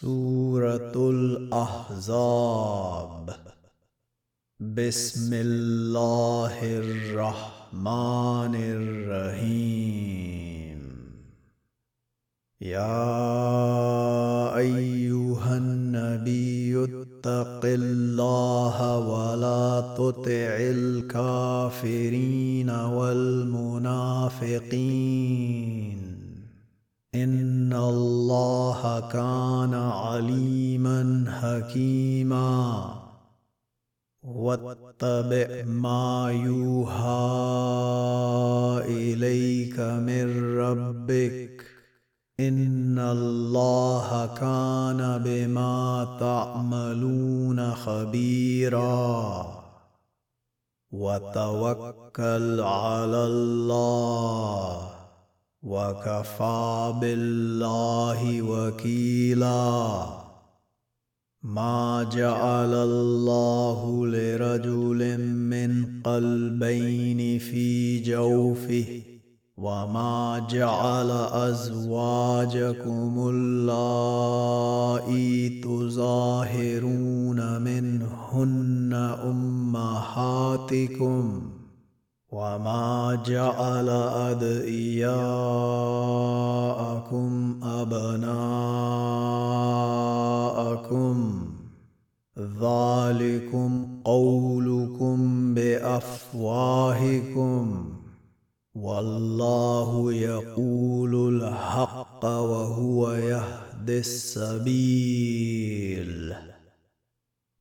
سورة الأحزاب. بسم الله الرحمن الرحيم. يا أيها النبي اتق الله ولا تطع الكافرين والمنافقين. إن الله كان عليما حكيما. واتبع ما يوحى إليك من ربك. إن الله كان بما تعملون خبيرا. وتوكل على الله. وكفى بالله وكيلا. ما جعل الله لرجل من قلبين في جوفه وما جعل أزواجكم اللائي تظاهرون منهن أمهاتكم. وما جعل أدعياءكم أبناءكم ذلكم قولكم بأفواهكم والله يقول الحق وهو يهدي السبيل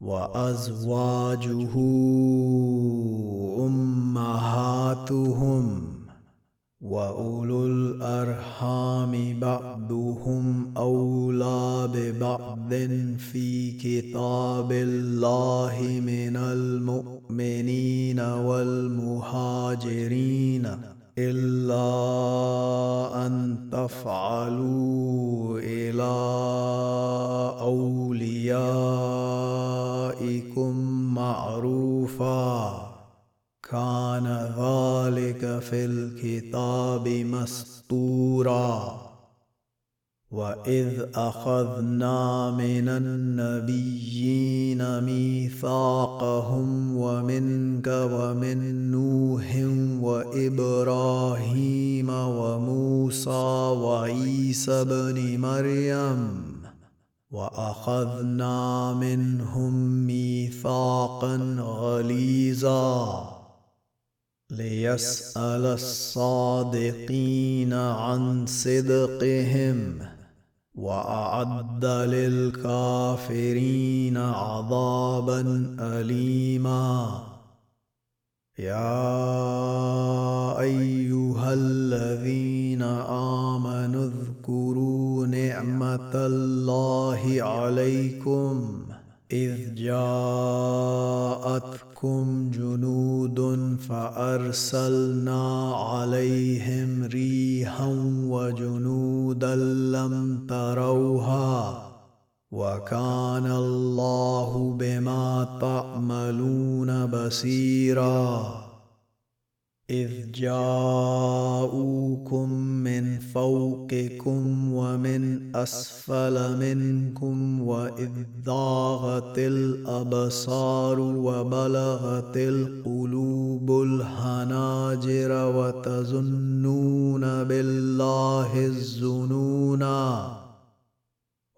وأزواجه أمهاتهم وأولو الأرحام بعضهم أولى ببعض في كتاب الله من المؤمنين والمهاجرين إلا أن تفعلوا إلى اوليائكم كان ذلك في الكتاب مسطورا وإذ أخذنا من النبيين ميثاقهم ومنك ومن نوح وإبراهيم وموسى وعيسى بن مريم. وأخذنا منهم ميثاقا غليظا. ليسأل الصادقين عن صدقهم وأعد للكافرين عذابا اليما. يا أيها الذين آمنوا اذكروا نعمة الله عليكم. إذ جاءتكم جنود فأرسلنا عليهم ريحا وجنودا لم تروها وكان الله بما تعملون بصيرا إذ جاءوكم من فوقكم ومن أسفل منكم وإذ ضاغت الأبصار وبلغت القلوب الحناجر وتظنون بالله الظنونا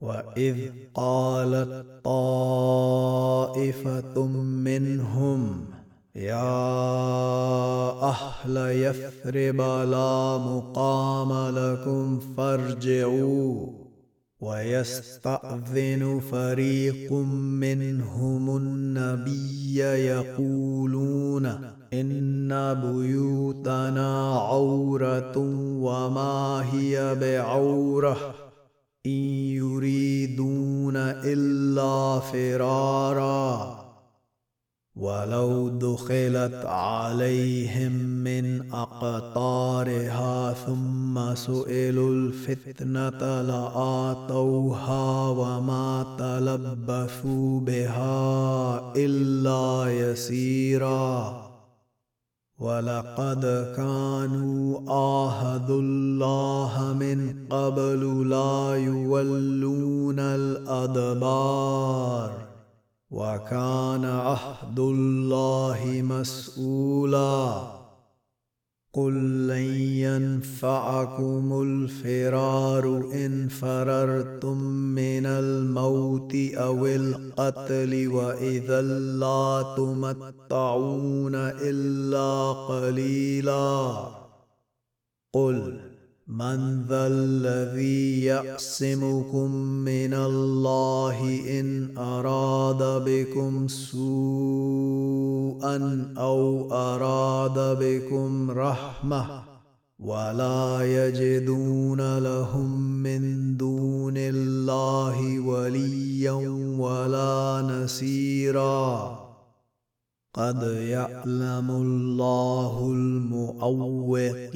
واذ قالت طائفه منهم يا أهل يثرب لا مقام لكم فارجعوا ويستاذن فريق منهم النبي يقولون ان بيوتنا عوره وما هي بعوره فرارا ولو دخلت عليهم من أقطارها ثم سئلوا الفتنة لآتوها وما تلبثوا بها إلا يسيرا. ولقد كانوا آهدوا الله من قبل لا يولون الأدبار وكان عهد الله مسؤولا. قل لن ينفعكم الفرار ان فررتم من الموت أو القتل واذا لا تمتعون الا قليلا قل من ذا الذي يعصمكم من الله إن أراد بكم سوءا أو أراد بكم رحمة ولا يجدون لهم من دون الله وليا ولا نسيرا قد يعلم الله المؤوقين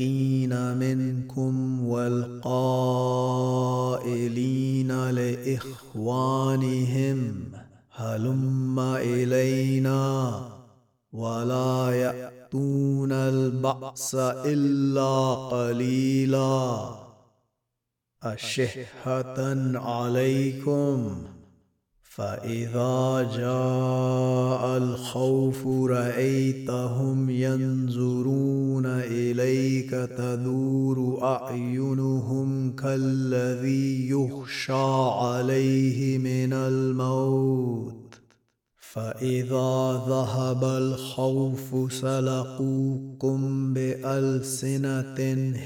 منكم والقائلين لإخوانهم هلم إلينا ولا يأتون البأس إلا قليلا. أشحة عليكم. فاذا جاء الخوف رايتهم ينظرون اليك تدور اعينهم كالذي يخشى عليه من الموت فاذا ذهب الخوف سلقوكم بالسنه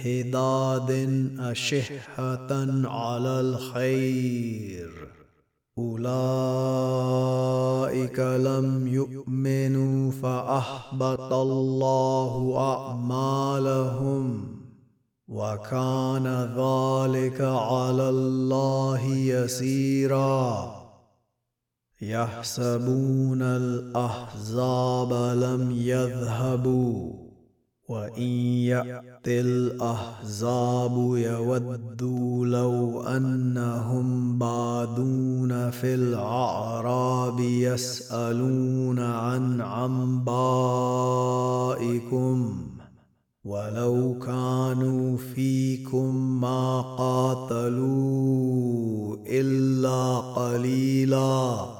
هداد اشحه على الخير أولئك لم يؤمنوا فأحبط الله أعمالهم وكان ذلك على الله يسيرا. يحسبون الأحزاب لم يذهبوا. وإن يات الأحزاب يودوا لو أنهم بادون في الأعراب يسألون عن عنبائكم ولو كانوا فيكم ما قاتلوا إلا قليلا.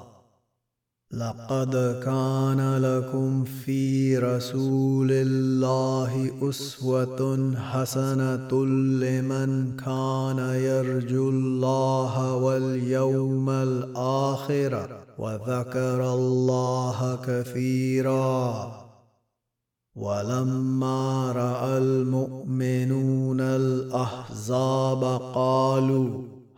لقد كان لكم في رسول الله أسوة حسنة لمن كان يرجو الله واليوم الآخر وذكر الله كثيرا. ولما رأى المؤمنون الأحزاب قالوا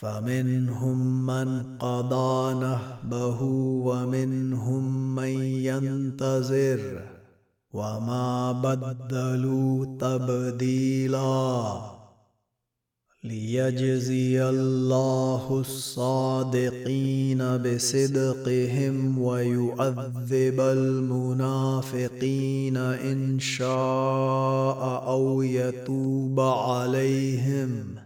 فمنهم من قضى نهبه ومنهم من ينتظر وما بدلوا تبديلا ليجزي الله الصادقين بصدقهم ويعذب المنافقين إن شاء أو يتوب عليهم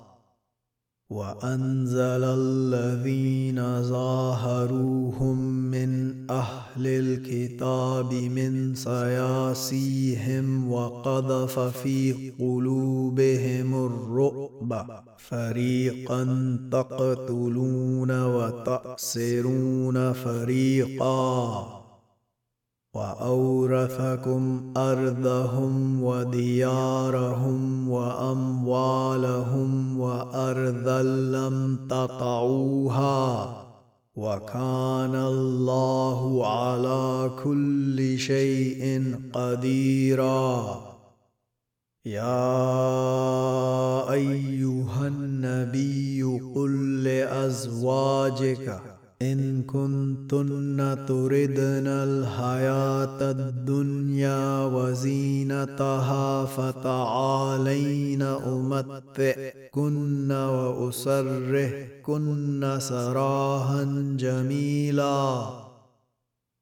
وأنزل الذين ظاهروهم من أهل الكتاب من صياصيهم وقذف في قلوبهم الرعب. فريقا تقتلون وتأسرون فريقا. وأورثكم أرضهم وديارهم وأموالهم وأرضا لم تطعوها وكان الله على كل شيء قديرا. يا أيها النبي قل لأزواجك إن كنتن تردن الحياة الدنيا وزينتها فتعالين أمتئكن وأسرهكن سراها جميلا.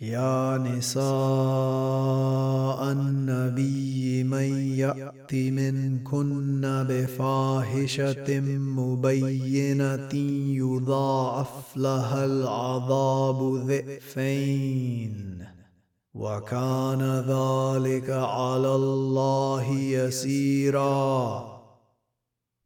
يا نساء النبي من يأت منكن بفاحشة مبينة يضاعف لها العذاب ذئفين وكان ذلك على الله يسيرا.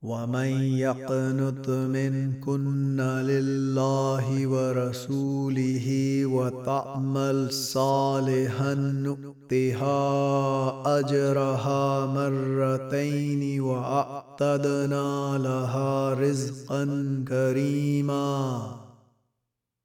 ومن يقنط منكن لله ورسوله وتعمل صالحا نؤتها اجرها مرتين واعتدنا لها رزقا كريما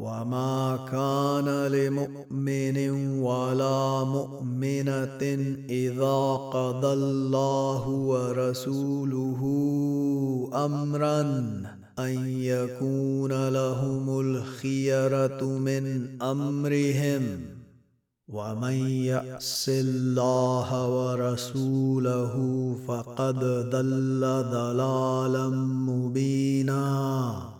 وما كان لمؤمن ولا مؤمنه اذا قضى الله ورسوله امرا ان يكون لهم الخيره من امرهم ومن يعص الله ورسوله فقد ضل ضلالا مبينا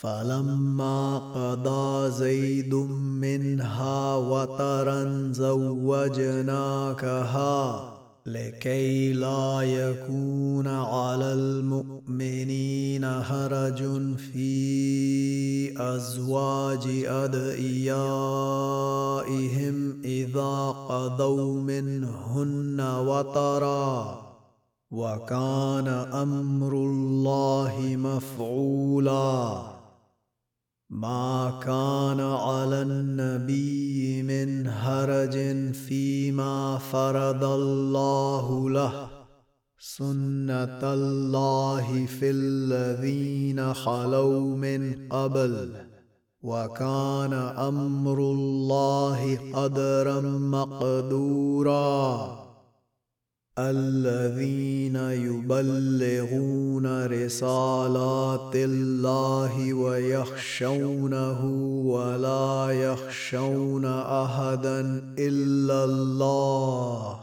فلما قضى زيد منها وطرا زوجناكها لكي لا يكون على المؤمنين هرج في أزواج ادعيائهم إذا قضوا منهن وطرا. وكان أمر الله مفعولا. ما كان على النبي من هرج فيما فرض الله له. سنة الله في الذين خلوا من قبل. وكان أمر الله قدرا مقدورا. الذين يبلغون رسالات الله ويخشونه ولا يخشون أحدا إلا الله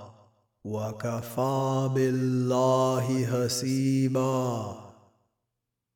وكفى بالله حسيبا.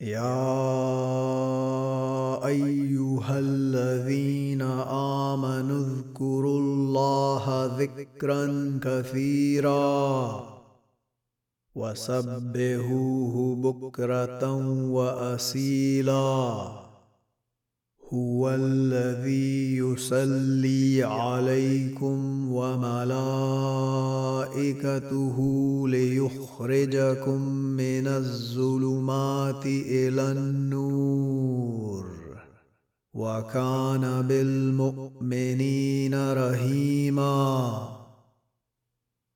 يا أيها الذين آمنوا اذكروا الله ذكرا كثيرا وسبهوه بكرة واسيلا هو الذي يصلي عليكم وملائكته ليخرجكم من الظلمات إلى النور. وكان بالمؤمنين رحيما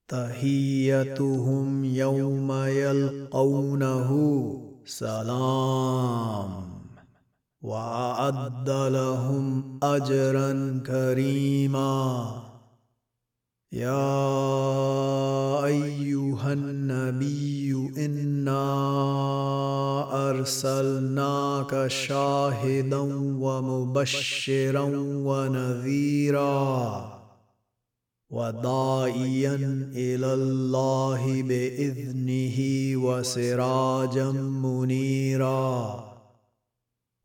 تحيتهم يوم يلقونه. سلام. وأعد لهم اجرا كريما. يا أيها النبي إنا أرسلناك شاهدا ومبشرا ونذيرا وداعيا إلى الله بإذنه وسراجا منيرا.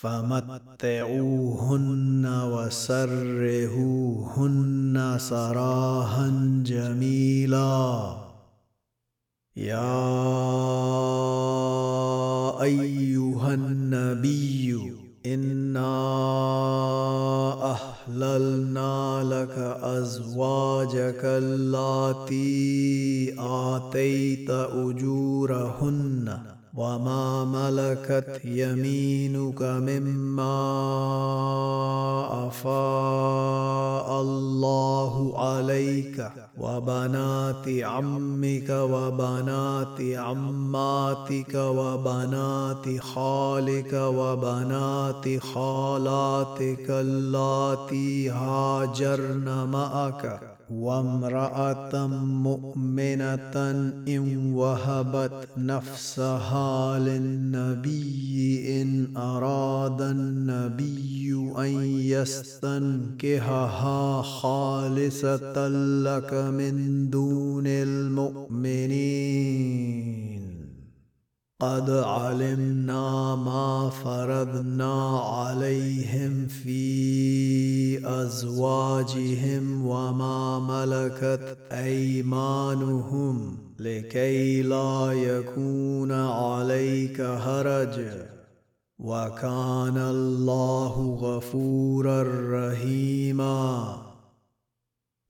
فمتعوهن وسرهوهن سراها جميلا. يا أيها النبي إنا احللنا لك أزواجك ملكت يمينك مما أفاء الله عليك وبنات عمك وبنات عماتك وبنات خالك وبنات خالاتك اللاتي هاجرن معك وامرأة مؤمنة إن وهبت نفسها للنبي إن أراد النبي أن يستنكهها خالصة لك من دون المؤمنين. قد علمنا ما فرضنا عليهم في أزواجهم وما ملكت أيمانهم لكي لا يكون عليك هرج. وكان الله غفورا رحيما.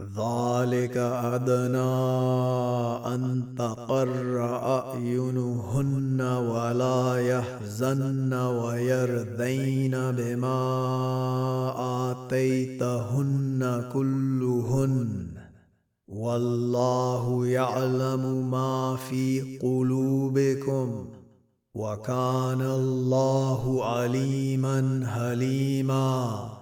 ذلك أدنى أن تقر أعينهن ولا يحزن ويرذين بما آتيتهن كلهن والله يعلم ما في قلوبكم وكان الله عليما حليما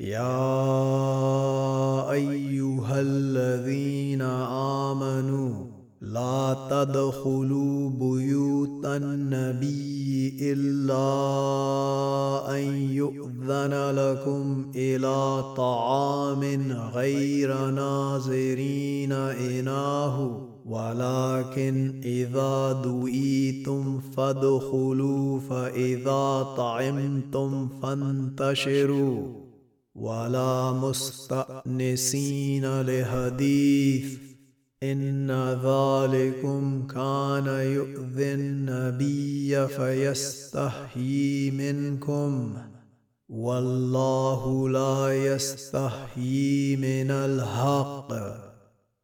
يا أيها الذين آمنوا لا تدخلوا بيوت النبي إلا أن يؤذن لكم إلى طعام غير ناظرين إناه ولكن إذا دعيتم فادخلوا فإذا طعمتم فانتشروا. ولا مستأنسين لحديث إن ذلكم كان يؤذي النبي فيستحيي منكم والله لا يستحيي من الحق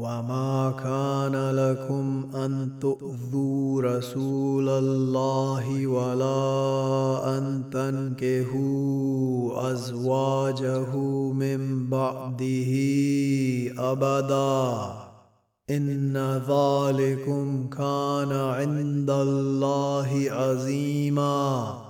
وما كان لكم ان تؤذوا رسول الله ولا ان تنكهوا ازواجه من بعده ابدا ان ذلكم كان عند الله عظيما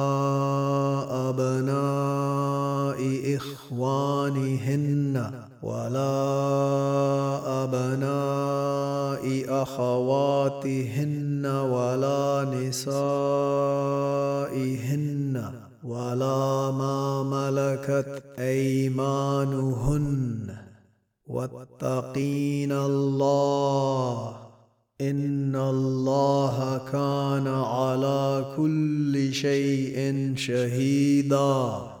أزواجهن ولا أبناء أخواتهن ولا نسائهن ولا ما ملكت أيمانهن. واتقين الله إن الله كان على كل شيء شهيداً.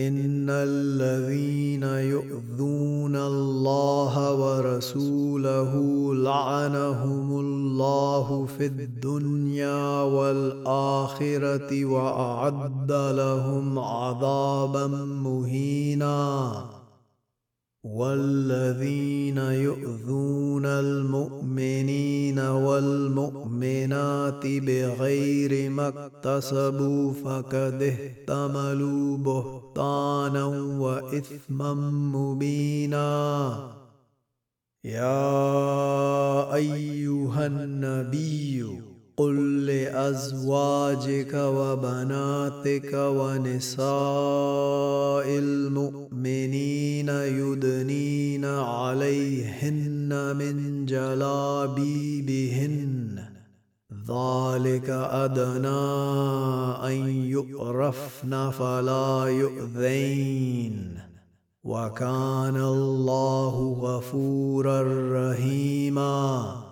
ان الذين يؤذون الله ورسوله لعنهم الله في الدنيا والاخره واعد لهم عذابا مهينا والذين يؤذون المؤمنين والمؤمنات بغير ما اكتسبوا فقد احتملوا بهتانا وإثما مبينا. يا أيها النبي قل لازواجك وبناتك ونساء المؤمنين يدنين عليهن من جلابيبهن ذلك ادنى ان يؤرفن فلا يؤذين وكان الله غفورا رحيما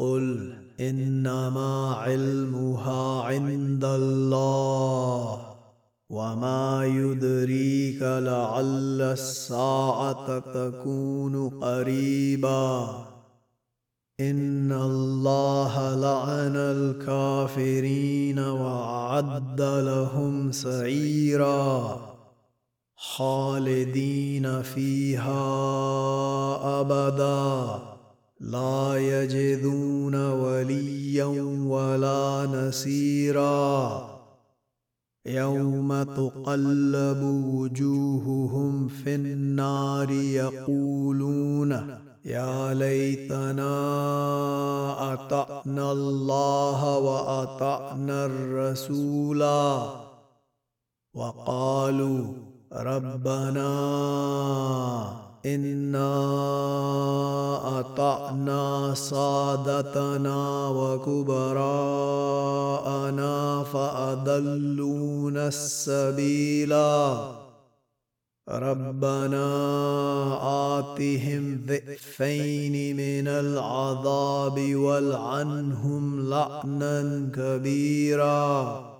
قل انما علمها عند الله وما يدريك لعل الساعة تكون قريبا ان الله لعن الكافرين واعد لهم سعيرا خالدين فيها ابدا لا يجدون وليا ولا نسيرا. يوم تقلب وجوههم في النار يقولون يا ليتنا أطعنا الله وأطعنا الرسولا وقالوا ربنا انا اطعنا سادتنا وكبراءنا فاضلونا السبيلا ربنا آتهم ذئفين من العذاب والعنهم لعنا كبيرا.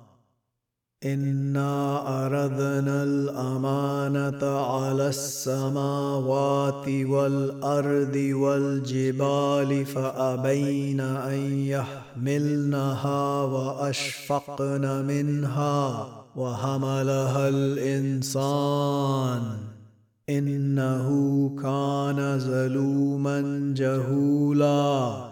انا اردنا الامانه على السماوات والارض والجبال فابين ان يحملنها واشفقن منها وحملها الانسان انه كان ظلوما جهولا